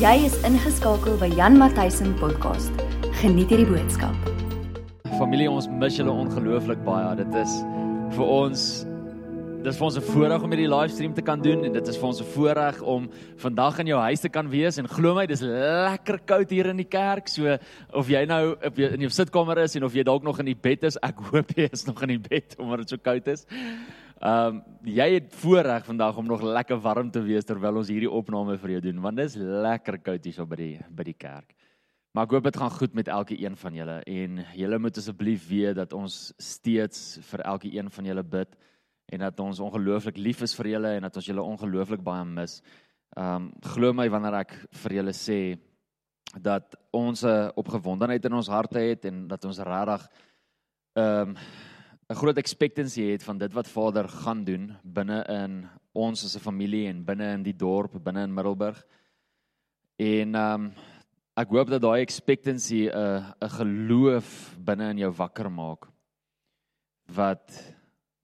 Jy is ingeskakel by Jan Matthysen podcast. Geniet hierdie boodskap. Familie, ons mis julle ongelooflik baie. Dit is vir ons dis vir ons 'n voorreg om hierdie livestream te kan doen en dit is vir ons 'n voorreg om vandag in jou huis te kan wees en glo my, dis lekker koud hier in die kerk. So of jy nou op jou, in jou sitkamer is en of jy dalk nog in die bed is, ek hoop jy is nog in die bed omdat dit so koud is. Ehm um, jy het voorreg vandag om nog lekker warm te wees terwyl ons hierdie opname vir jou doen want dit is lekker koud hier so by die by die kerk. Maar ek hoop dit gaan goed met elke een van julle en julle moet asseblief weet dat ons steeds vir elke een van julle bid en dat ons ongelooflik lief is vir julle en dat ons julle ongelooflik baie mis. Ehm um, glo my wanneer ek vir julle sê dat ons 'n opgewondenheid in ons harte het en dat ons regtig ehm um, 'n groot expectancy het van dit wat Vader gaan doen binne in ons as 'n familie en binne in die dorp, binne in Middelburg. En ehm um, ek hoop dat daai expectancy 'n uh, 'n geloof binne in jou wakker maak wat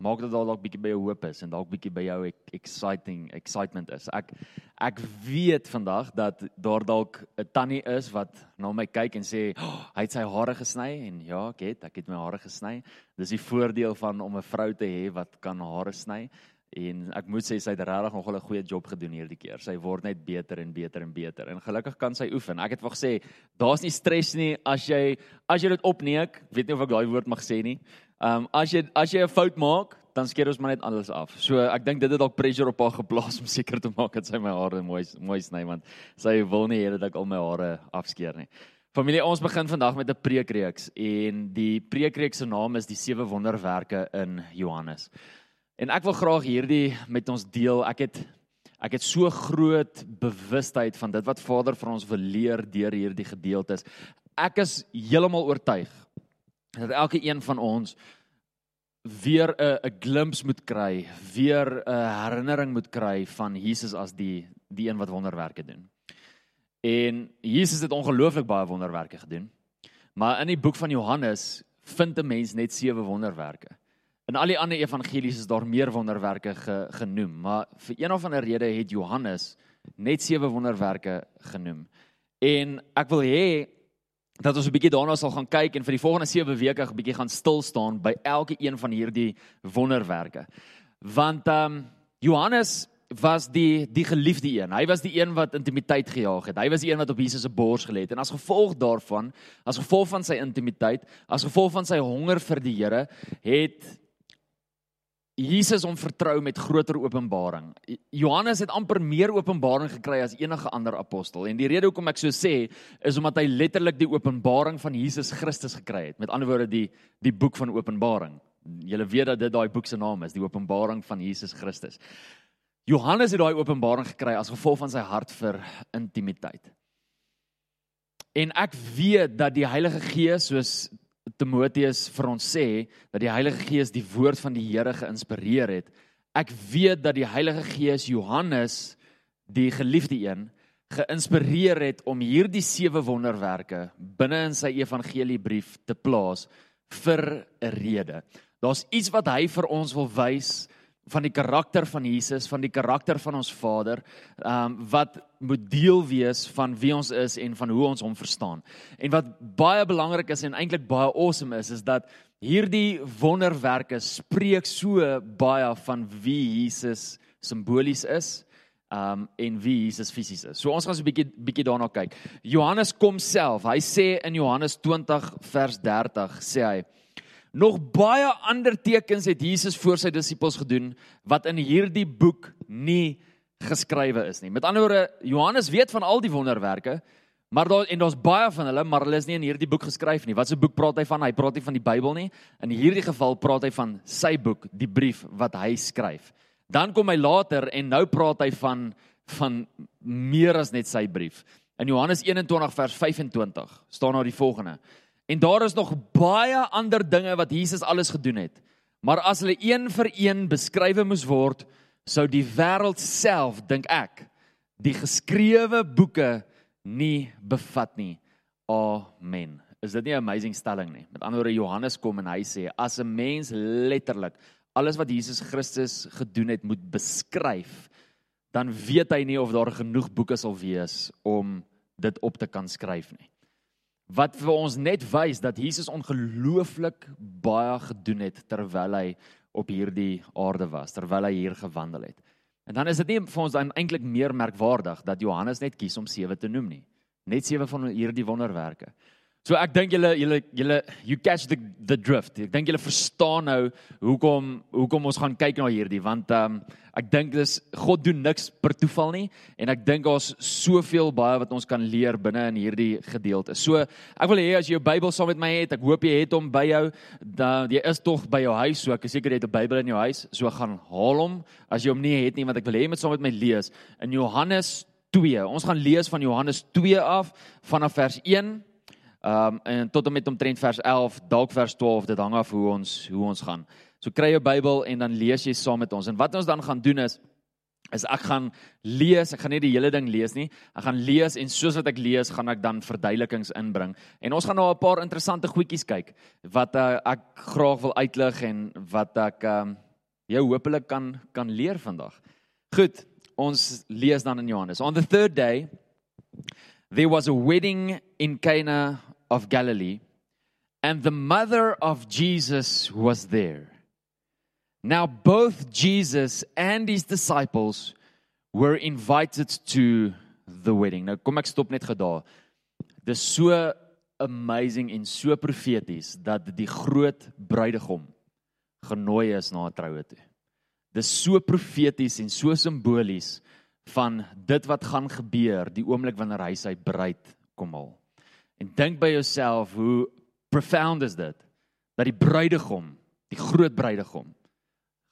maak dat daar dalk bietjie by jou hoop is en dalk bietjie by jou exciting excitement is. Ek ek weet vandag dat daar dalk 'n tannie is wat na my kyk en sê, oh, "Hy het sy hare gesny." En ja, ek het, ek het my hare gesny. Dis die voordeel van om 'n vrou te hê wat kan hare sny. En ek moet sê sy het regtig nog 'n goeie job gedoen hierdie keer. Sy word net beter en beter en beter. En gelukkig kan sy oefen. Ek het wou gesê, daar's nie stres nie as jy as jy dit opneek. Weet nie of ek daai woord mag sê nie. Ehm um, as jy as jy 'n fout maak, dan skeer ons maar net alles af. So ek dink dit het dalk pressure op haar geplaas om seker te maak dat sy my hare mooi mooi sny want sy wil nie hê dat ek al my hare afskeer nie. Familie, ons begin vandag met 'n preekreeks en die preekreeks se naam is die sewe wonderwerke in Johannes. En ek wil graag hierdie met ons deel. Ek het ek het so groot bewustheid van dit wat Vader vir ons wil leer deur hierdie gedeeltes. Ek is heeltemal oortuig dat elke een van ons weer 'n 'n glimps moet kry, weer 'n herinnering moet kry van Jesus as die die een wat wonderwerke doen. En Jesus het ongelooflik baie wonderwerke gedoen. Maar in die boek van Johannes vind 'n mens net sewe wonderwerke. In al die ander evangelies is daar meer wonderwerke ge, genoem, maar vir een of ander rede het Johannes net sewe wonderwerke genoem. En ek wil hê dat ons 'n bietjie daarna sal gaan kyk en vir die volgende 7 weke 'n bietjie gaan stil staan by elke een van hierdie wonderwerke. Want ehm um, Johannes was die die geliefde een. Hy was die een wat intimiteit gejaag het. Hy was die een wat op Jesus se bors gelê het. En as gevolg daarvan, as gevolg van sy intimiteit, as gevolg van sy honger vir die Here, het Jesus hom vertrou met groter openbaring. Johannes het amper meer openbaring gekry as enige ander apostel. En die rede hoekom ek so sê, is omdat hy letterlik die openbaring van Jesus Christus gekry het. Met ander woorde die die boek van Openbaring. Julle weet dat dit daai boek se naam is, die Openbaring van Jesus Christus. Johannes het daai openbaring gekry as gevolg van sy hart vir intimiteit. En ek weet dat die Heilige Gees soos Timoteus vir ons sê dat die Heilige Gees die woord van die Here geïnspireer het. Ek weet dat die Heilige Gees Johannes, die geliefde een, geïnspireer het om hierdie sewe wonderwerke binne in sy evangeliebrief te plaas vir 'n rede. Daar's iets wat hy vir ons wil wys van die karakter van Jesus, van die karakter van ons Vader, ehm um, wat moet deel wees van wie ons is en van hoe ons hom verstaan. En wat baie belangrik is en eintlik baie awesome is, is dat hierdie wonderwerke spreek so baie van wie Jesus simbolies is, ehm um, en wie Jesus fisies is. So ons gaan so 'n bietjie bietjie daarna kyk. Johannes kom self. Hy sê in Johannes 20 vers 30 sê hy Nog baie ander tekens het Jesus vir sy disippels gedoen wat in hierdie boek nie geskrywe is nie. Met ander woorde, Johannes weet van al die wonderwerke, maar daar en daar's baie van hulle, maar hulle is nie in hierdie boek geskryf nie. Wat se boek praat hy van? Hy praat nie van die Bybel nie. In hierdie geval praat hy van sy boek, die brief wat hy skryf. Dan kom hy later en nou praat hy van van meer as net sy brief. In Johannes 21 vers 25 staan daar die volgende: En daar is nog baie ander dinge wat Jesus alles gedoen het. Maar as hulle een vir een beskrywe moes word, sou die wêreld self, dink ek, die geskrewe boeke nie bevat nie. Amen. Is dit nie 'n amazing stelling nie? Met ander woorde Johannes kom en hy sê as 'n mens letterlik alles wat Jesus Christus gedoen het moet beskryf, dan weet hy nie of daar genoeg boeke sal wees om dit op te kan skryf nie. Wat vir ons net wys dat Jesus ongelooflik baie gedoen het terwyl hy op hierdie aarde was, terwyl hy hier gewandel het. En dan is dit nie vir ons dan eintlik meer merkwaardig dat Johannes net kies om sewe te noem nie. Net sewe van hierdie wonderwerke. So ek dink julle julle julle you catch the the drift. Ek dink julle verstaan nou hoekom hoekom ons gaan kyk na hierdie want ehm um, ek dink dis God doen niks per toeval nie en ek dink daar's soveel baie wat ons kan leer binne in hierdie gedeelte. So ek wil hê as jy jou Bybel saam met my het, ek hoop jy het hom by jou. Dan jy is tog by jou huis, so ek is seker jy het 'n Bybel in jou huis. So gaan haal hom as jy hom nie het nie want ek wil hê jy moet saam met my lees in Johannes 2. Ons gaan lees van Johannes 2 af vanaf vers 1 Ehm um, en tot en met omtrent vers 11, dalk vers 12, dit hang af hoe ons hoe ons gaan. So kry jou Bybel en dan lees jy saam met ons. En wat ons dan gaan doen is is ek gaan lees, ek gaan nie die hele ding lees nie. Ek gaan lees en soos wat ek lees, gaan ek dan verduidelikings inbring. En ons gaan nou 'n paar interessante goedjies kyk wat uh, ek graag wil uitlig en wat ek ehm um, jou hopelik kan kan leer vandag. Goed, ons lees dan in Johannes. On the third day there was a wedding in Cana of Galilee, and the mother of Jesus was there. Now, both Jesus and his disciples were invited to the wedding. Nou kom ek stop net gedaar. Dis so amazing en so profeties dat die groot bruidegom genooi is na 'n troue toe. Dis so profeties en so simbolies van dit wat gaan gebeur die oomblik wanneer hy sy bruid kom haal. En dink by jouself hoe profound is dit dat die bruidegom, die groot bruidegom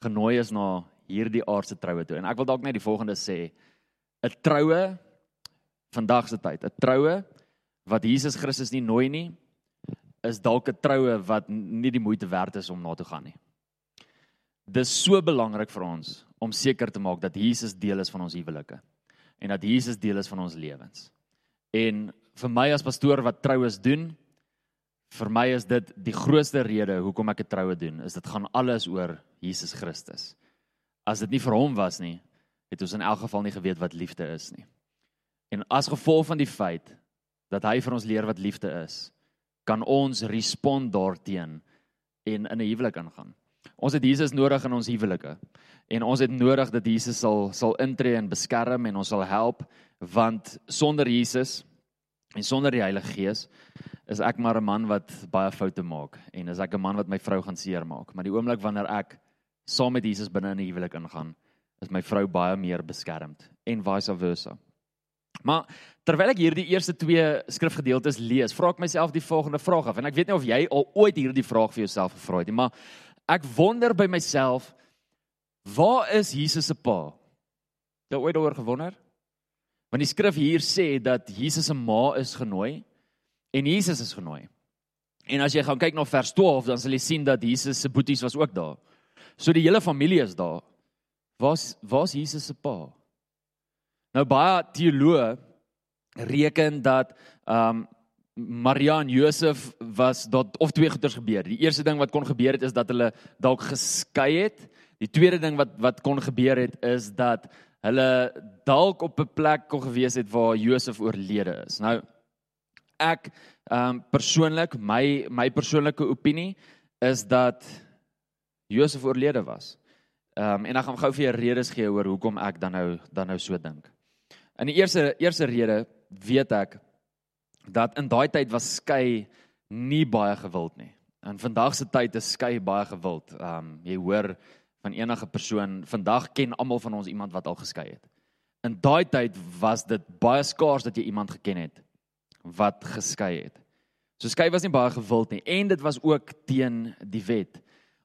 genooi is na hierdie aardse troue toe. En ek wil dalk net die volgende sê: 'n troue vandag se tyd, 'n troue wat Jesus Christus nie nooi nie, is dalk 'n troue wat nie die moeite werd is om na toe gaan nie. Dis so belangrik vir ons om seker te maak dat Jesus deel is van ons huwelike en dat Jesus deel is van ons lewens. En vir my as pastoor wat troues doen, vir my is dit die grootste rede hoekom ek 'n troue doen, is dit gaan alles oor Jesus Christus. As dit nie vir hom was nie, het ons in elk geval nie geweet wat liefde is nie. En as gevolg van die feit dat hy vir ons leer wat liefde is, kan ons respond daarteenoor en in 'n huwelik aangaan. Ons het Jesus nodig in ons huwelike. En ons het nodig dat Jesus sal sal intree en beskerm en ons sal help want sonder Jesus En sonder die Heilige Gees is ek maar 'n man wat baie foute maak en is ek 'n man wat my vrou gaan seermaak. Maar die oomblik wanneer ek saam met Jesus binne in 'n huwelik ingaan, is my vrou baie meer beskermd en vice versa. Maar terwyl ek hierdie eerste twee skrifgedeeltes lees, vra ek myself die volgende vraag af en ek weet nie of jy al ooit hierdie vraag vir jouself gevra het nie, maar ek wonder by myself, waar is Jesus se pa? Het jy ooit daaroor gewonder? Want die skrif hier sê dat Jesus se ma is genooi en Jesus is genooi. En as jy gaan kyk na vers 12, dan sal jy sien dat Jesus se boeties was ook daar. So die hele familie is daar. Waar's waar's Jesus se pa? Nou baie teoloë reken dat ehm um, Maria en Josef was dat of twee goeters gebeur. Die eerste ding wat kon gebeur het is dat hulle dalk geskei het. Die tweede ding wat wat kon gebeur het is dat hulle dalk op 'n plek kon gewees het waar Josef oorlede is. Nou ek ehm um, persoonlik my my persoonlike opinie is dat Josef oorlede was. Ehm um, en ek gaan gou vir julle redes gee oor hoekom ek dan nou dan nou so dink. In die eerste eerste rede weet ek dat in daai tyd was skei nie baie gewild nie. In vandag se tyd is skei baie gewild. Ehm um, jy hoor van enige persoon. Vandag ken almal van ons iemand wat al geskei het. In daai tyd was dit baie skaars dat jy iemand geken het wat geskei het. So skei was nie baie gewild nie en dit was ook teen die wet.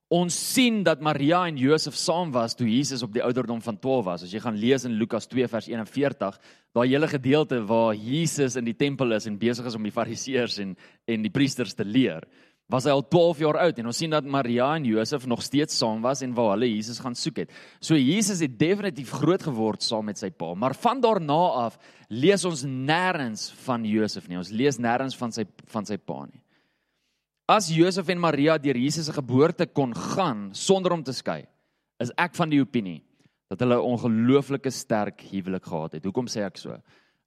Ons sien dat Maria en Josef saam was toe Jesus op die ouderdom van 12 was. As jy gaan lees in Lukas 2 vers 41, daai hele gedeelte waar Jesus in die tempel is en besig is om die fariseërs en en die priesters te leer was hy al 12 jaar oud en ons sien dat Maria en Josef nog steeds saam was en waar hulle Jesus gaan soek het. So Jesus het definitief groot geword saam met sy pa, maar van daarna af lees ons nêrens van Josef nie. Ons lees nêrens van sy van sy pa nie. As Josef en Maria deur Jesus se geboorte kon gaan sonder om te skei, is ek van die opinie dat hulle 'n ongelooflike sterk huwelik gehad het. Hoekom sê ek so?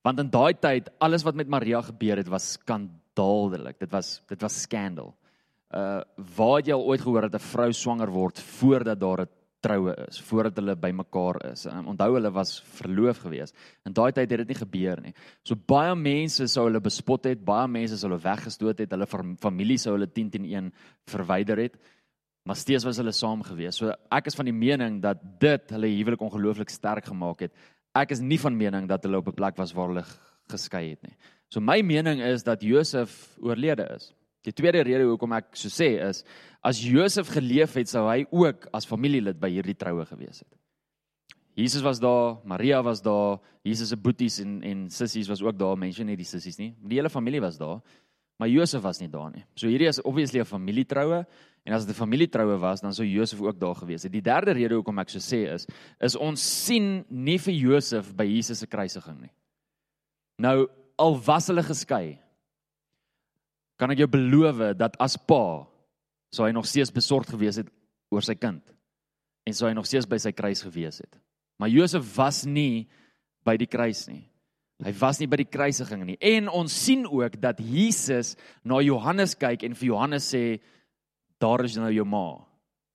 Want in daai tyd alles wat met Maria gebeur het was skandaaldelik. Dit was dit was skandal. Uh waar het jy al ooit gehoor dat 'n vrou swanger word voordat daar 'n troue is, voordat hulle bymekaar is? En onthou hulle was verloof gewees. In daai tyd het dit nie gebeur nie. So baie mense sou hulle bespot het, baie mense sou hulle weggestoot het, hulle familie sou hulle 10 teen 1 verwyder het. Maar steeds was hulle saam gewees. So ek is van die mening dat dit hulle huwelik ongelooflik sterk gemaak het. Ek is nie van mening dat hulle op 'n plek was waar hulle geskei het nie. So my mening is dat Josef oorlede is. Die tweede rede hoekom ek so sê is as Josef geleef het, sou hy ook as familielid by hierdie troue gewees het. Jesus was daar, Maria was daar, Jesus se boeties en en sissies was ook daar, mense nie die sissies nie. Die hele familie was daar, maar Josef was nie daar nie. So hierdie is obviously 'n familietroue en as dit 'n familietroue was, dan sou Josef ook daar gewees het. Die derde rede hoekom ek so sê is is ons sien nie vir Josef by Jesus se kruisiging nie. Nou al was hulle geskei, kan ek jou beloof dat as pa sou hy nog steeds besorgd gewees het oor sy kind en sou hy nog steeds by sy kruis gewees het. Maar Josef was nie by die kruis nie. Hy was nie by die kruisiging nie. En ons sien ook dat Jesus na Johannes kyk en vir Johannes sê daar is nou jou ma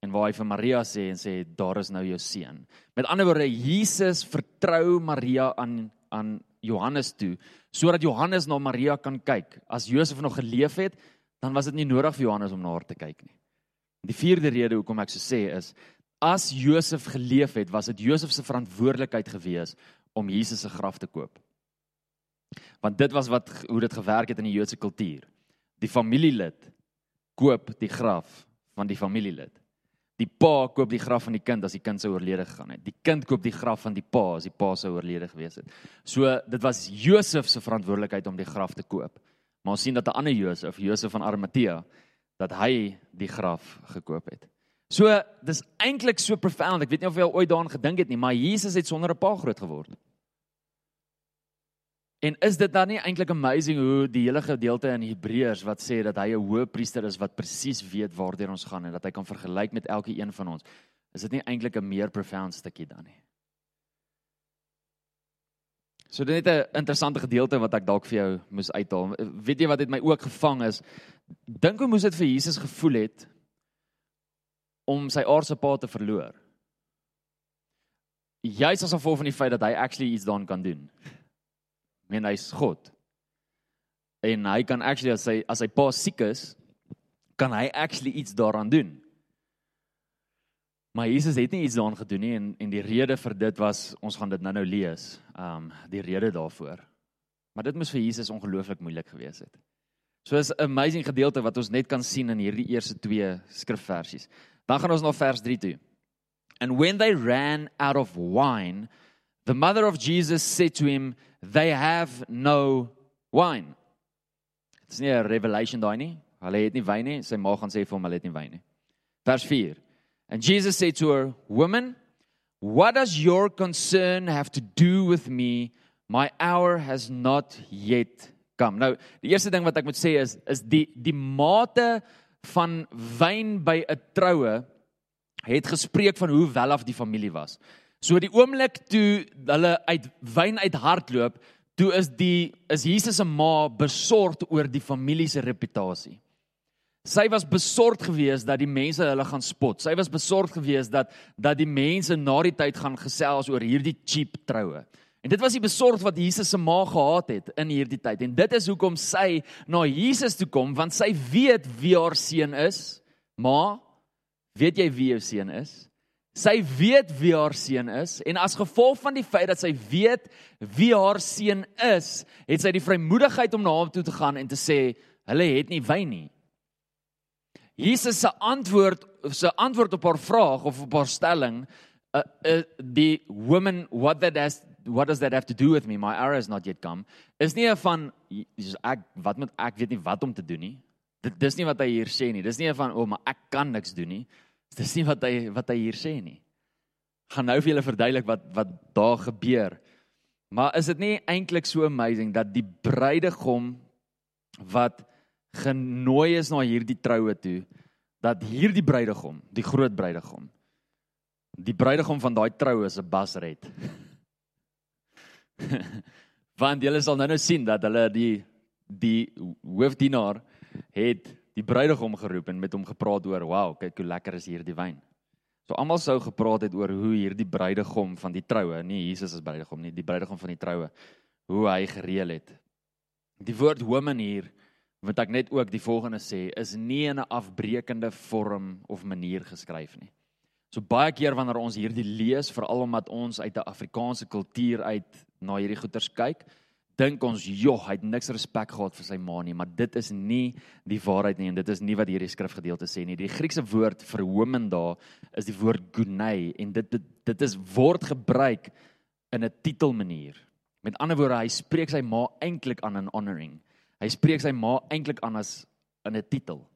en waar hy vir Maria sê en sê daar is nou jou seun. Met ander woorde Jesus vertrou Maria aan aan Johannes toe sodat Johannes na Maria kan kyk. As Josef nog geleef het, dan was dit nie nodig vir Johannes om na haar te kyk nie. Die vierde rede hoekom ek so sê is as Josef geleef het, was dit Josef se verantwoordelikheid gewees om Jesus se graf te koop. Want dit was wat hoe dit gewerk het in die Joodse kultuur. Die familielid koop die graf van die familielid. Die pa koop die graf van die kind as die kind sou oorlede gegaan het. Die kind koop die graf van die pa as die pa sou oorlede gewees het. So dit was Josef se verantwoordelikheid om die graf te koop. Maar ons sien dat 'n ander Josef, Josef van Arimatea, dat hy die graf gekoop het. So dis eintlik so profound. Ek weet nie of jy al ooit daaraan gedink het nie, maar Jesus het sonder 'n pa groot geword. En is dit dan nie eintlik amazing hoe die hele gedeelte in Hebreërs wat sê dat hy 'n hoëpriester is wat presies weet waartoe ons gaan en dat hy kan vergelyk met elke een van ons. Is dit nie eintlik 'n meer profound stukkie dan nie? So dit is 'n interessante gedeelte wat ek dalk vir jou moes uithaal. Weet jy wat het my ook gevang is? Dink hoe moes dit vir Jesus gevoel het om sy aardse pa te verloor? Juist as gevolg van die feit dat hy actually iets daaraan kan doen meen hy's God. En hy kan actually as hy as hy pa siek is, kan hy actually iets daaraan doen. Maar Jesus het nie iets daaraan gedoen nie en en die rede vir dit was ons gaan dit nou-nou lees. Um die rede daarvoor. Maar dit moes vir Jesus ongelooflik moeilik gewees het. So is 'n amazing gedeelte wat ons net kan sien in hierdie eerste twee skrifversies. Dan gaan ons na vers 3 toe. And when they ran out of wine, the mother of Jesus said to him, they have no wine. Dit is nie 'n revelation daai nie. Hulle het nie wyn nie. Sy ma gaan sê vir hom hulle het nie wyn nie. Vers 4. And Jesus said to her, "Woman, what does your concern have to do with me? My hour has not yet come." Nou, die eerste ding wat ek moet sê is is die die mate van wyn by 'n troue het gespreek van hoe welaf die familie was. So die oomblik toe hulle uit wyn uit hardloop, toe is die is Jesus se ma besorgd oor die familie se reputasie. Sy was besorgd geweest dat die mense hulle gaan spot. Sy was besorgd geweest dat dat die mense na die tyd gaan gesels oor hierdie cheap troue. En dit was die besorgd wat Jesus se ma gehad het in hierdie tyd. En dit is hoekom sy na Jesus toe kom want sy weet wie haar seun is. Ma, weet jy wie jou seun is? Sy weet wie haar seun is en as gevolg van die feit dat sy weet wie haar seun is, het sy die vrymoedigheid om na hom toe te gaan en te sê hulle het nie wyn nie. Jesus se antwoord se antwoord op haar vraag of op haar stelling uh, uh, die woman what that has what does that have to do with me my hour has not yet come is nie van ek wat moet ek weet nie wat om te doen nie. Dit dis nie wat hy hier sê nie. Dis nie van o, oh, maar ek kan niks doen nie. Dis nie wat hy wat hy hier sê nie. Gaan nou vir julle verduidelik wat wat daar gebeur. Maar is dit nie eintlik so amazing dat die bruidegom wat genooi is na hierdie troue toe, dat hierdie bruidegom, die groot bruidegom, Die bruidegom van daai troue is 'n basret. Want julle sal nou nou sien dat hulle die die hoofdienaar het die bruidegom geroep en met hom gepraat oor, "Wow, kyk hoe lekker is hierdie wyn." So almal sou gepraat het oor hoe hierdie bruidegom van die troue, nie Jesus as bruidegom nie, die bruidegom van die troue, hoe hy gereël het. Die woord woman hier wat ek net ook die volgende sê, is nie in 'n afbreekende vorm of manier geskryf nie. So baie keer wanneer ons hierdie lees, veral omdat ons uit 'n Afrikaanse kultuur uit na hierdie goeters kyk, dink ons, "Joh, hy het niks respek gehad vir sy ma nie," maar dit is nie die waarheid nie en dit is nie wat hierdie skrifgedeelte sê nie. Die Griekse woord vir woman daar is die woord gunei en dit dit, dit is word gebruik in 'n titelmanier. Met ander woorde, hy spreek sy ma eintlik aan in honoring. Hy spreek sy ma eintlik aan as in 'n titel.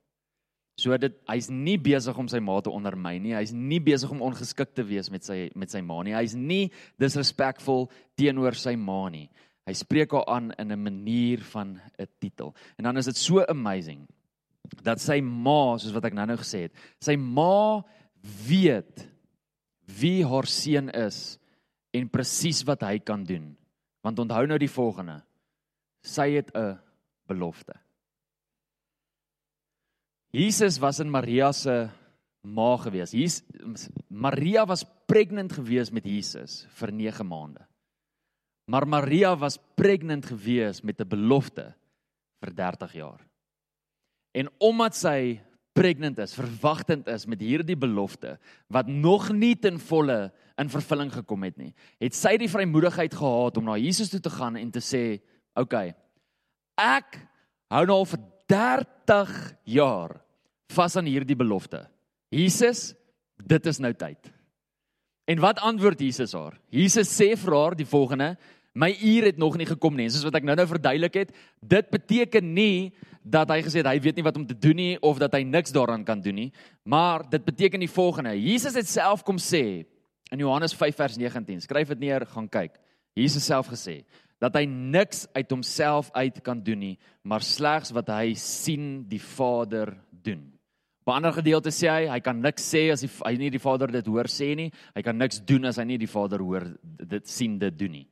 So dit hy's nie besig om sy ma te ondermyn nie. Hy's nie besig om ongeskik te wees met sy met sy ma nie. Hy's nie disrespekvol teenoor sy ma nie. Hy spreek haar aan in 'n manier van 'n titel. En dan is dit so amazing dat sy ma, soos wat ek nou-nou gesê het, sy ma weet wie haar seun is en presies wat hy kan doen. Want onthou nou die volgende. Sy het 'n belofte. Jesus was in Maria se ma gewees. Hier's Maria was pregnant gewees met Jesus vir 9 maande. Maar Maria was pregnant gewees met 'n belofte vir 30 jaar. En omdat sy pregnant is, verwagtend is met hierdie belofte wat nog nie ten volle in vervulling gekom het nie, het sy die vrymoedigheid gehad om na Jesus toe te gaan en te sê, "Oké, okay, ek hou nou al vir 30 jaar vas aan hierdie belofte. Jesus, dit is nou tyd." En wat antwoord Jesus haar? Jesus sê vir haar die volgende: My uur het nog nie gekom nie. Soos wat ek nou-nou verduidelik het, dit beteken nie dat hy gesê het hy weet nie wat om te doen nie of dat hy niks daaraan kan doen nie, maar dit beteken die volgende. Jesus het self kom sê in Johannes 5 vers 19. Skryf dit neer, gaan kyk. Jesus self gesê dat hy niks uit homself uit kan doen nie, maar slegs wat hy sien die Vader doen. Op 'n ander gedeelte sê hy hy kan niks sê as hy, hy nie die Vader dit hoor sê nie. Hy kan niks doen as hy nie die Vader hoor dit sien dit doen nie.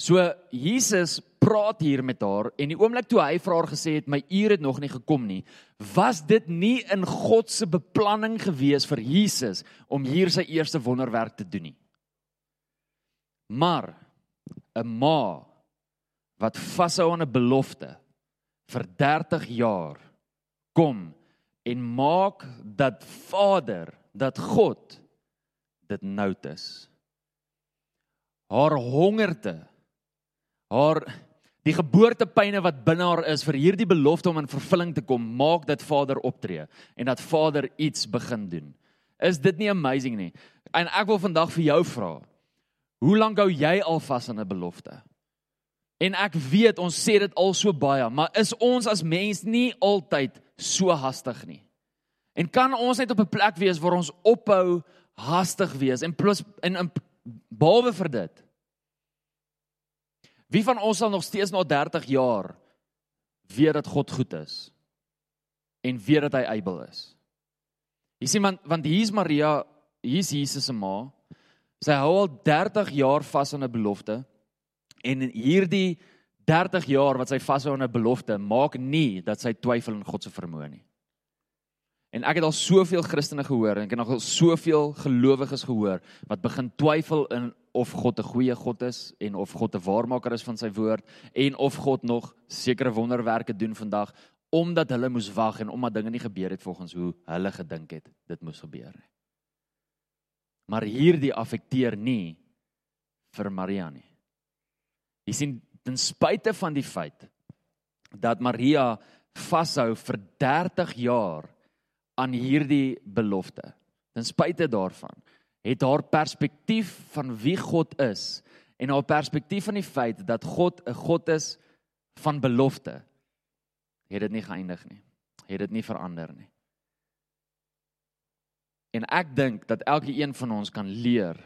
So Jesus praat hier met haar en die oomblik toe hy vir haar gesê het my uur het nog nie gekom nie, was dit nie in God se beplanning gewees vir Jesus om hier sy eerste wonderwerk te doen nie. Maar 'n ma wat vashou aan 'n belofte vir 30 jaar kom en maak dat Vader, dat God dit noud is. Haar hongerte haar die geboortepyne wat binne haar is vir hierdie belofte om in vervulling te kom, maak dat Vader optree en dat Vader iets begin doen. Is dit nie amazing nie? En ek wil vandag vir jou vra. Hoe lank hou jy al vas aan 'n belofte? En ek weet ons sê dit al so baie, maar is ons as mens nie altyd so hastig nie? En kan ons net op 'n plek wees waar ons ophou hastig wees en plus en, en behalwe vir dit Wie van ons sal nog steeds na 30 jaar weet dat God goed is en weet dat hy able is? Jy sien want want hier's Maria, hier's Jesus se ma. Sy hou al 30 jaar vas aan 'n belofte en hierdie 30 jaar wat sy vashou aan 'n belofte maak nie dat sy twyfel in God se vermoë nie. En ek het al soveel Christene gehoor en ek het nog al soveel gelowiges gehoor wat begin twyfel in of God 'n goeie God is en of God 'n waarmaker is van sy woord en of God nog sekere wonderwerke doen vandag omdat hulle moes wag en omdat dinge nie gebeur het volgens hoe hulle gedink het dit moes gebeur nie. Maar hierdie affekteer nie vir Maria nie. Jy sien ten spyte van die feit dat Maria vashou vir 30 jaar aan hierdie belofte. Ten spyte daarvan het haar perspektief van wie God is en haar perspektief van die feit dat God 'n God is van belofte het dit nie geëindig nie. Het dit nie verander nie. En ek dink dat elke een van ons kan leer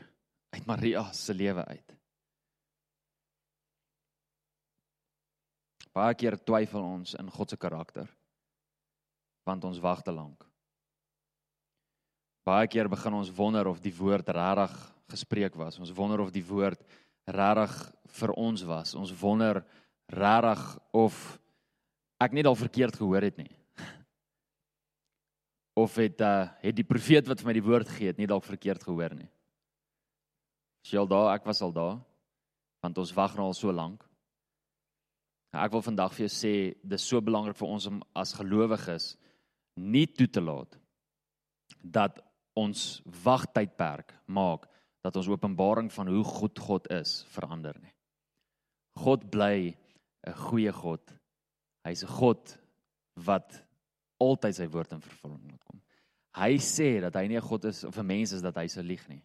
uit Maria se lewe uit. Baie keer twyfel ons in God se karakter want ons wag te lank. Baie keer begin ons wonder of die woord regtig gespreek was. Ons wonder of die woord regtig vir ons was. Ons wonder regtig of ek net al verkeerd gehoor het nie. Of het uh het die profeet wat vir my die woord gegee het nie dalk verkeerd gehoor nie. Is jy al daar? Ek was al daar. Want ons wag nou al so lank. Ek wil vandag vir jou sê dis so belangrik vir ons om as gelowiges nie toe te laat dat ons wagtydperk maak dat ons openbaring van hoe goed God is verander nie. God bly 'n goeie God. Hy's 'n God wat altyd sy woord in vervulling laat kom. Hy sê dat hy nie 'n God is of 'n mens is dat hy se lieg nie.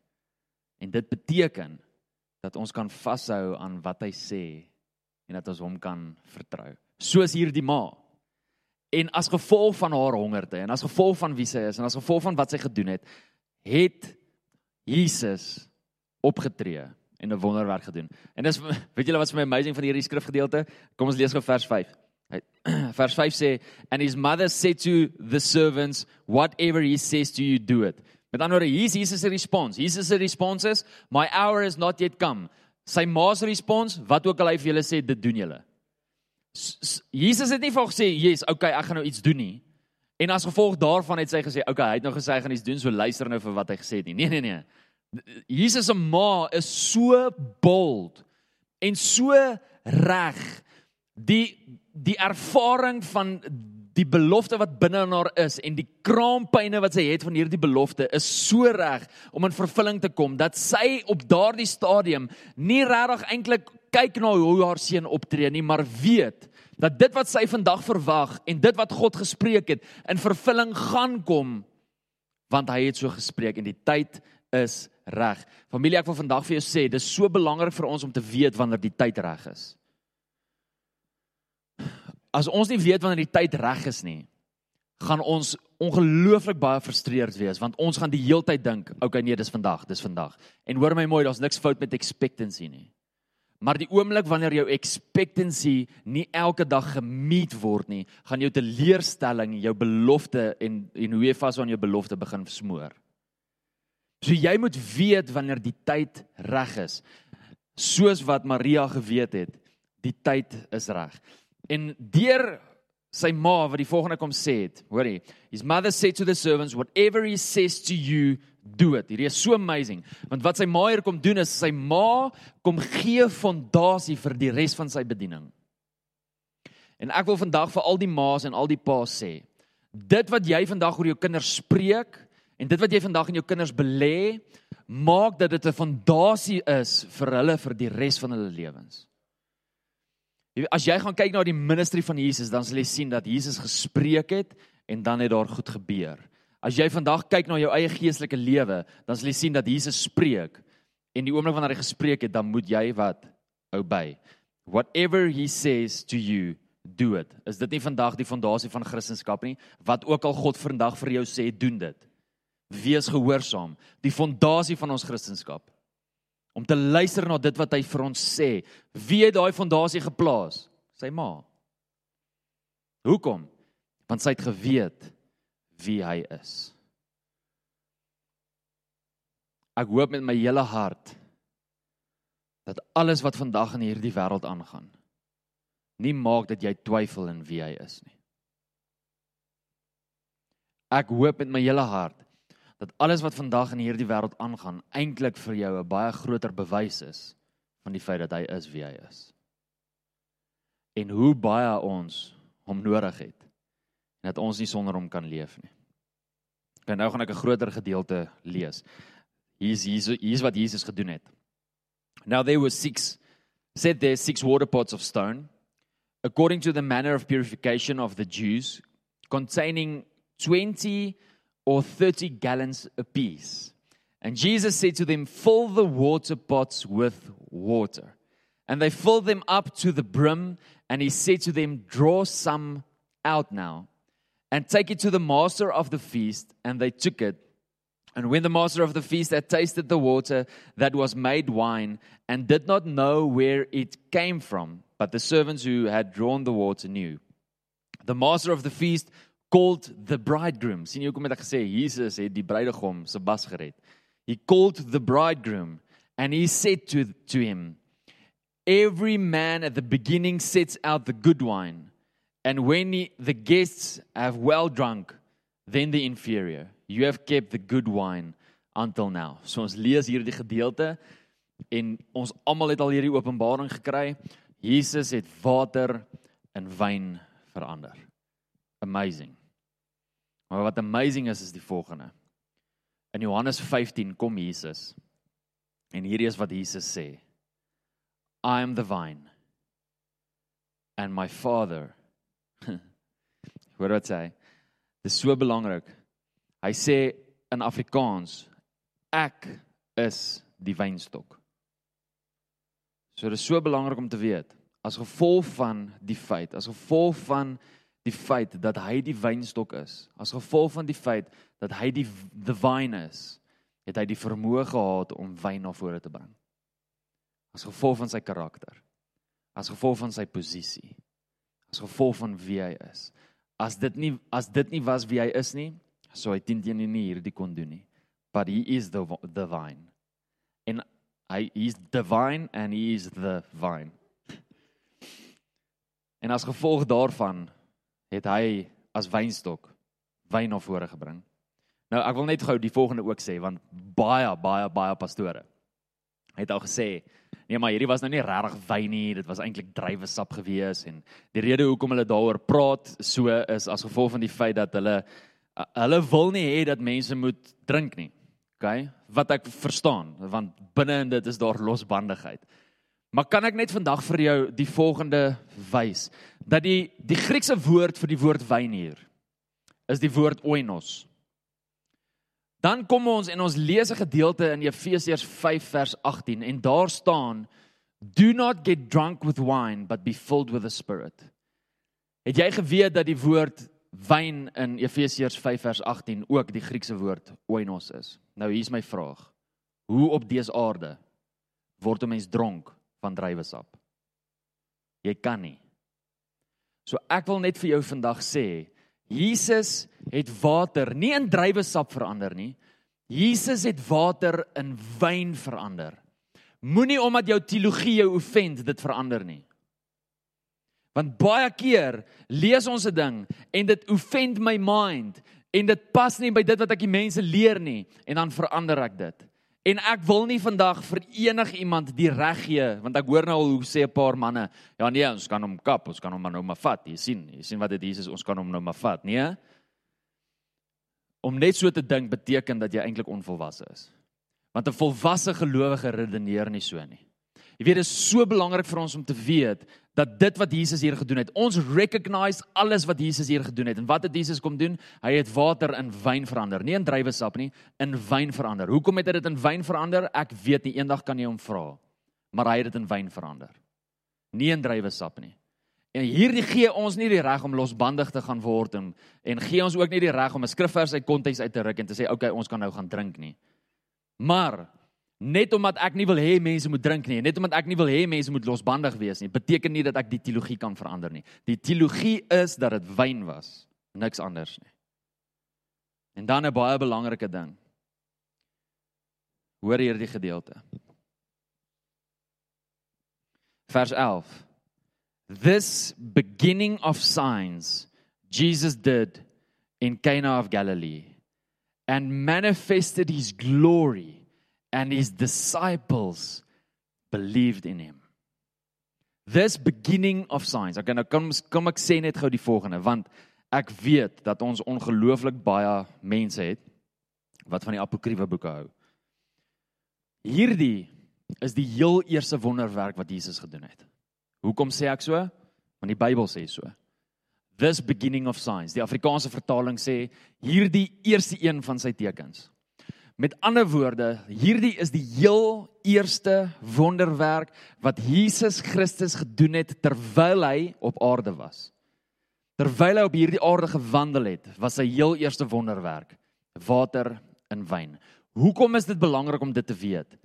En dit beteken dat ons kan vashou aan wat hy sê en dat ons hom kan vertrou. Soos hierdie ma. En as gevolg van haar hongerte en as gevolg van wie sy is en as gevolg van wat sy gedoen het, het Jesus opgetree en 'n wonderwerk gedoen. En dis weet julle wat is my amazing van hierdie skrifgedeelte? Kom ons lees gou vers 5. Vers 5 sê and his mother said to the servants whatever he says to you do it. Met ander woorde, hier is Jesus se respons. Jesus se respons is my hour has not yet come. Sy ma se respons, wat ook al hy vir julle sê, dit doen julle. Jesus het nie vir gesê, "Yes, okay, ek gaan nou iets doen nie." En as gevolg daarvan het sy gesê, "Okay, hy het nou gesê hy gaan iets doen, so luister nou vir wat hy gesê het nie." Nee, nee, nee. Jesus se ma is so bold en so reg. Die die ervaring van die belofte wat binne in haar is en die kraampyne wat sy het van hierdie belofte is so reg om in vervulling te kom dat sy op daardie stadium nie regtig eintlik kyk na hoe haar seun optree nie, maar weet dat dit wat sy vandag verwag en dit wat God gespreek het in vervulling gaan kom want hy het so gespreek en die tyd is reg. Familie, ek wil vandag vir jou sê, dis so belangrik vir ons om te weet wanneer die tyd reg is. As ons nie weet wanneer die tyd reg is nie, gaan ons ongelooflik baie frustreerd wees want ons gaan die heeltyd dink, okay nee, dis vandag, dis vandag. En hoor my mooi, daar's niks fout met expectancy nie. Maar die oomblik wanneer jou expectancy nie elke dag gemeet word nie, gaan jou teleurstelling, jou belofte en en hoe jy vas aan jou belofte begin smoor. So jy moet weet wanneer die tyd reg is. Soos wat Maria geweet het, die tyd is reg. En deur sy ma wat die volgende kom sê het, hoorie, his mother said to the servants whatever he says to you, do it. Hierdie is so amazing. Want wat sy ma hier kom doen is sy ma kom gee fondasie vir die res van sy bediening. En ek wil vandag vir al die ma's en al die pa's sê, dit wat jy vandag oor jou kinders spreek, En dit wat jy vandag in jou kinders belê, maak dat dit 'n fondasie is vir hulle vir die res van hulle lewens. As jy gaan kyk na die ministry van Jesus, dan sal jy sien dat Jesus gespreek het en dan het daar goed gebeur. As jy vandag kyk na jou eie geestelike lewe, dan sal jy sien dat Jesus spreek en die oomblik wanneer hy gespreek het, dan moet jy wat obey. Whatever he says to you, do it. Is dit nie vandag die fondasie van Christendom nie? Wat ook al God vandag vir jou sê, doen dit wees gehoorsaam, die fondasie van ons kristendom. Om te luister na dit wat hy vir ons sê. Wie het daai fondasie geplaas? Sy ma. Hoekom? Want sy het geweet wie hy is. Ek hoop met my hele hart dat alles wat vandag in hierdie wêreld aangaan nie maak dat jy twyfel in wie hy is nie. Ek hoop met my hele hart dat alles wat vandag in hierdie wêreld aangaan eintlik vir jou 'n baie groter bewys is van die feit dat hy is wie hy is. En hoe baie ons hom nodig het en dat ons nie sonder hom kan leef nie. En nou gaan ek 'n groter gedeelte lees. Hier is hier wat Jesus gedoen het. Now there were six said there six water pots of stone according to the manner of purification of the Jews containing 20 or 30 gallons apiece. And Jesus said to them, Fill the water pots with water. And they filled them up to the brim. And he said to them, Draw some out now and take it to the master of the feast. And they took it. And when the master of the feast had tasted the water that was made wine and did not know where it came from, but the servants who had drawn the water knew, the master of the feast called the bridegroom. sien jy hoekom het ek gesê Jesus het die bruidegom se bas gered? He called the bridegroom and he said to to him, Every man at the beginning sets out the good wine, and when he, the guests have well drunk, then the inferior. You have kept the good wine until now. So ons lees hierdie gedeelte en ons almal het al hierdie openbaring gekry. Jesus het water in wyn verander. Amazing. Maar wat amazing is is die volgende. In Johannes 15 kom Jesus. En hierdie is wat Jesus sê. I am the vine and my father. Hoor wat sê hy? Dis so belangrik. Hy sê in Afrikaans ek is die wynstok. So dit is so belangrik om te weet as gevolg van die feit, as gevolg van die feit dat hy die wynstok is, as gevolg van die feit dat hy die the vine is, het hy die vermoë gehad om wyn na vore te bring. As gevolg van sy karakter, as gevolg van sy posisie, as gevolg van wie hy is. As dit nie as dit nie was wie hy is nie, sou hy teen teen nie hierdie kon doen nie. But he is the the vine. En hy is divine and he is the vine. En as gevolg daarvan het hy as wynstok wyn na vore gebring. Nou ek wil net gou die volgende ook sê want baie baie baie pastore het al gesê nee maar hierdie was nou nie regtig wyn nie, dit was eintlik druiwesap gewees en die rede hoekom hulle daaroor praat so is as gevolg van die feit dat hulle hulle wil nie hê dat mense moet drink nie. OK? Wat ek verstaan want binne in dit is daar losbandigheid. Maar kan ek net vandag vir jou die volgende wys dat die die Griekse woord vir die woord wyn hier is die woord oinos. Dan kom ons en ons lees 'n gedeelte in Efesiërs 5 vers 18 en daar staan do not get drunk with wine but be filled with the spirit. Het jy geweet dat die woord wyn in Efesiërs 5 vers 18 ook die Griekse woord oinos is? Nou hier's my vraag. Hoe op dese aarde word 'n mens dronk van druiwesap. Jy kan nie. So ek wil net vir jou vandag sê, Jesus het water nie in druiwesap verander nie. Jesus het water in wyn verander. Moenie omdat jou teologie jou offend dit verander nie. Want baie keer lees ons 'n ding en dit offend my mind en dit pas nie by dit wat ek die mense leer nie en dan verander ek dit. En ek wil nie vandag vir enigiemand die reg gee want ek hoor nou al hoe sê 'n paar manne, ja nee, ons kan hom kap, ons kan hom nou maar vat. Jy sien, jy sien wat dit Jesus, ons kan hom nou maar vat, nee? Om net so te dink beteken dat jy eintlik onvolwasse is. Want 'n volwasse gelowige redeneer nie so nie. Jy weet dit is so belangrik vir ons om te weet dat dit wat Jesus hier gedoen het, ons recognize alles wat Jesus hier gedoen het. En wat het Jesus kom doen? Hy het water in wyn verander, nie in druiwesap nie, in wyn verander. Hoekom het hy dit in wyn verander? Ek weet nie, eendag kan jy hom vra. Maar hy het dit in wyn verander. Nie in druiwesap nie. En hierdie gee ons nie die reg om losbandig te gaan word en en gee ons ook nie die reg om 'n skrifvers uit konteks uit te ruk en te sê okay, ons kan nou gaan drink nie. Maar net omdat ek nie wil hê mense moet drink nie, net omdat ek nie wil hê mense moet losbandig wees nie, beteken nie dat ek die teologie kan verander nie. Die teologie is dat dit wyn was, niks anders nie. En dan 'n baie belangrike ding. Hoor hierdie gedeelte. Vers 11. This beginning of signs Jesus did in Cana of Galilee and manifested his glory and his disciples believed in him. This beginning of signs. Ek nou kom kom ek sê net gou die volgende want ek weet dat ons ongelooflik baie mense het wat van die apokriewe boeke hou. Hierdie is die heel eerste wonderwerk wat Jesus gedoen het. Hoekom sê ek so? Want die Bybel sê so. This beginning of signs. Die Afrikaanse vertaling sê hierdie eerste een van sy tekens. Met ander woorde, hierdie is die heel eerste wonderwerk wat Jesus Christus gedoen het terwyl hy op aarde was. Terwyl hy op hierdie aarde gewandel het, was sy heel eerste wonderwerk water in wyn. Hoekom is dit belangrik om dit te weet?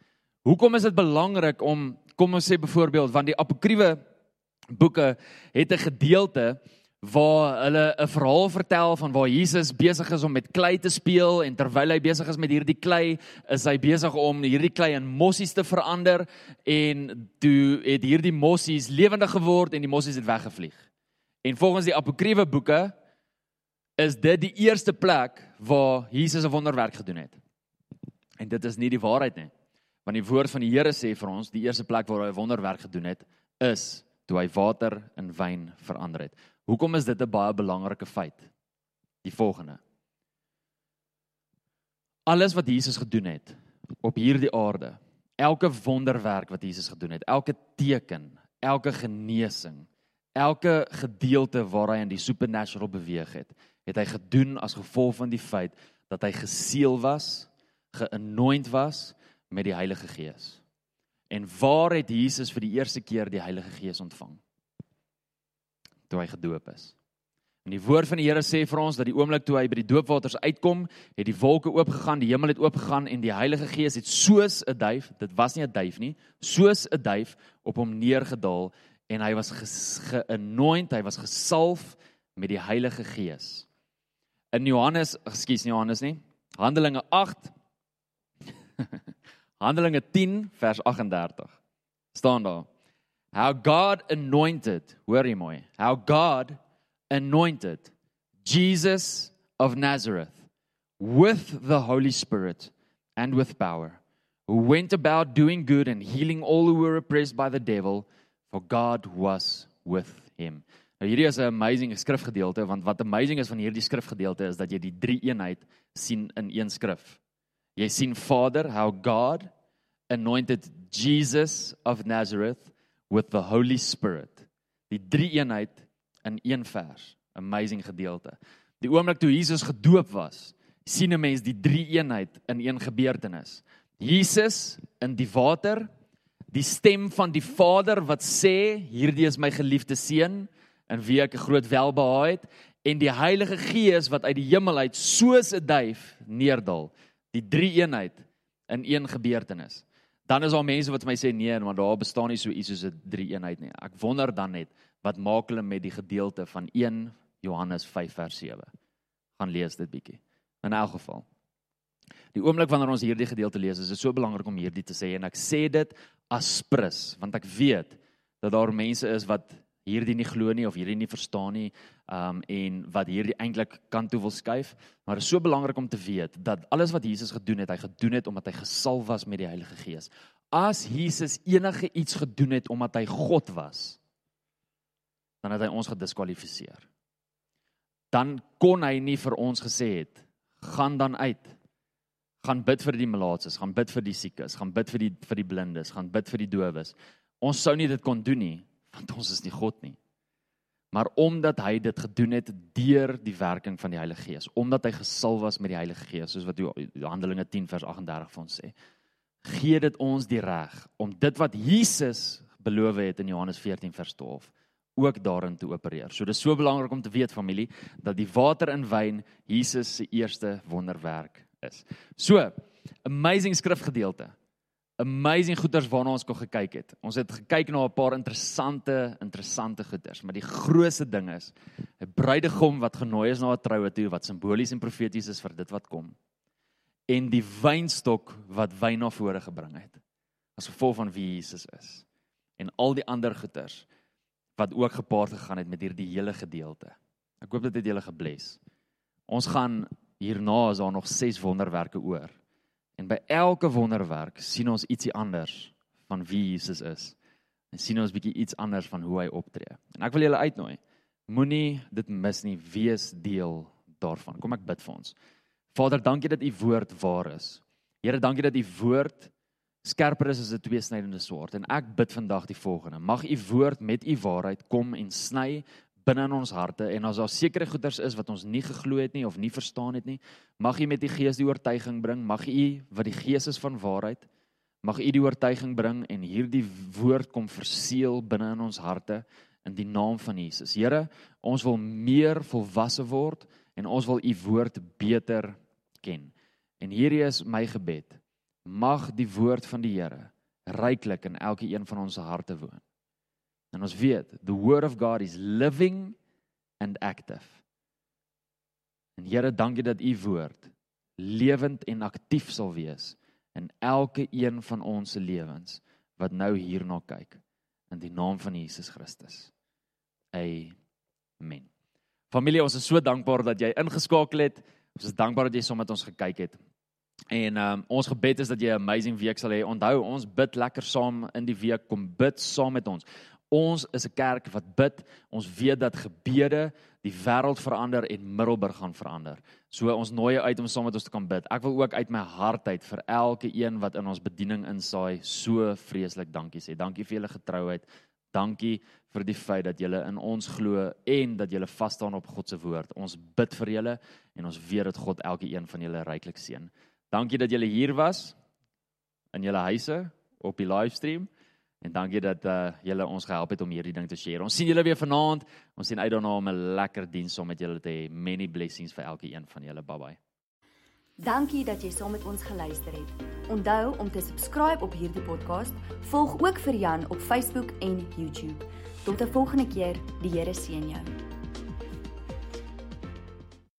Hoekom is dit belangrik om kom ons sê byvoorbeeld want die apokriewe boeke het 'n gedeelte waar hulle 'n verhaal vertel van waar Jesus besig is om met klei te speel en terwyl hy besig is met hierdie klei, is hy besig om hierdie klei in mossies te verander en toe het hierdie mossies lewendig geword en die mossies het weggevlieg. En volgens die apokriewe boeke is dit die eerste plek waar Jesus 'n wonderwerk gedoen het. En dit is nie die waarheid nie. Want die woord van die Here sê vir ons, die eerste plek waar hy 'n wonderwerk gedoen het, is toe hy water in wyn verander het. Hoekom is dit 'n baie belangrike feit? Die volgende. Alles wat Jesus gedoen het op hierdie aarde, elke wonderwerk wat Jesus gedoen het, elke teken, elke genesing, elke gedeelte waar hy in die supernatural beweeg het, het hy gedoen as gevolg van die feit dat hy geseël was, geanoint was met die Heilige Gees. En waar het Jesus vir die eerste keer die Heilige Gees ontvang? Toe hy gedoop is. En die woord van die Here sê vir ons dat die oomblik toe hy by die doopwaters uitkom, het die wolke oopgegaan, die hemel het oopgegaan en die Heilige Gees het soos 'n duif, dit was nie 'n duif nie, soos 'n duif op hom neergedaal en hy was geanoint, hy was gesalf met die Heilige Gees. In Johannes, ekskuus nie Johannes nie, Handelinge 8 Handelinge 10 vers 38 staan daar How God anointed, hoor jy mooi, how God anointed Jesus of Nazareth with the Holy Spirit and with power, who went about doing good and healing all who were oppressed by the devil, for God was with him. Nou hierdie is 'n amazing skrifgedeelte want wat amazing is van hierdie skrifgedeelte is dat jy die drie eenheid sien in een skrif. Jy sien Vader, how God anointed Jesus of Nazareth with the Holy Spirit. Die drie eenheid in een vers. Amazing gedeelte. Die oomblik toe Jesus gedoop was, sien 'n mens die drie eenheid in een gebeurtenis. Jesus in die water, die stem van die Vader wat sê, hierdie is my geliefde seun in wie ek 'n groot welbehae het en die Heilige Gees wat uit die hemel uit soos 'n duif neerdal die drie eenheid in een gebeurtenis. Dan is daar mense wat my sê nee, maar daar bestaan nie so iets soos 'n drie eenheid nie. Ek wonder dan net wat maak hulle met die gedeelte van 1 Johannes 5 vers 7. Gaan lees dit bietjie. In elk geval. Die oomblik wanneer ons hierdie gedeelte lees, is dit so belangrik om hierdie te sê en ek sê dit as prins want ek weet dat daar mense is wat hierdie nie glo nie of hierdie nie verstaan nie um en wat hierdie eintlik kan toe wil skuif maar is so belangrik om te weet dat alles wat Jesus gedoen het hy gedoen het omdat hy gesalf was met die Heilige Gees. As Jesus enige iets gedoen het omdat hy God was dan het hy ons gediskwalifiseer. Dan kon hy nie vir ons gesê het gaan dan uit. Gaan bid vir die malaatses gaan bid vir die siekes gaan bid vir die vir die blindes gaan bid vir die dowes. Ons sou nie dit kon doen nie want ons is nie God nie. Maar omdat hy dit gedoen het deur die werking van die Heilige Gees, omdat hy gesalf was met die Heilige Gees, soos wat Handelinge 10 vers 38 vir ons sê, gee dit ons die reg om dit wat Jesus beloof het in Johannes 14 vers 12 ook daarin te opereer. So dis so belangrik om te weet familie dat die water in wyn Jesus se eerste wonderwerk is. So, amazing skrifgedeelte amazing goeders waarna ons kon gekyk het. Ons het gekyk na 'n paar interessante interessante goeders, maar die grootste ding is 'n bruidegom wat genooi is na 'n troue toe wat simbolies en profeties is vir dit wat kom. En die wynstok wat wyn na vore gebring het. As gevolg van wie Jesus is. En al die ander goeders wat ook gepaard gegaan het met hierdie hele gedeelte. Ek hoop dit het julle gebless. Ons gaan hierna is daar nog 6 wonderwerke oor. En by elke wonderwerk sien ons ietsie anders van wie Jesus is. En sien ons bietjie iets anders van hoe hy optree. En ek wil julle uitnooi. Moenie dit mis nie. Wees deel daarvan. Kom ek bid vir ons. Vader, dankie dat u woord waar is. Here, dankie dat u woord skerper is as 'n tweesnydende swaard en ek bid vandag die volgende. Mag u woord met u waarheid kom en sny binne in ons harte en as daar sekere goeders is wat ons nie geglo het nie of nie verstaan het nie, mag U met die Gees die oortuiging bring. Mag U wat die Gees is van waarheid, mag U die oortuiging bring en hierdie woord kom verseël binne in ons harte in die naam van Jesus. Here, ons wil meer volwasse word en ons wil U woord beter ken. En hierdie is my gebed. Mag die woord van die Here ryklik in elke een van ons harte woon. En ons weet, the word of God is living and active. En Here, dankie dat u woord lewend en aktief sal wees in elke een van ons se lewens wat nou hierna kyk in die naam van Jesus Christus. Amen. Familie, ons is so dankbaar dat jy ingeskakel het. Ons is dankbaar dat jy saam met ons gekyk het. En um, ons gebed is dat jy 'n amazing week sal hê. Onthou, ons bid lekker saam in die week. Kom bid saam met ons. Ons is 'n kerk wat bid. Ons weet dat gebede die wêreld verander en Middelburg gaan verander. So ons nooi jou uit om saam met ons te kan bid. Ek wil ook uit my hart uit vir elke een wat in ons bediening insaai, so vreeslik dankie sê. Dankie vir julle getrouheid. Dankie vir die feit dat julle in ons glo en dat julle vas staan op God se woord. Ons bid vir julle en ons weet dat God elke een van julle ryklik seën. Dankie dat julle hier was in julle huise op die livestream. En dankie dat uh julle ons gehelp het om hierdie ding te share. Ons sien julle weer vanaand. Ons sien uit daarna om 'n lekker diens saam met julle te hê. Many blessings vir elke een van julle. Bye bye. Dankie dat jy saam met ons geluister het. Onthou om te subscribe op hierdie podcast. Volg ook vir Jan op Facebook en YouTube. Tot 'n volgende keer. Die Here seën jou.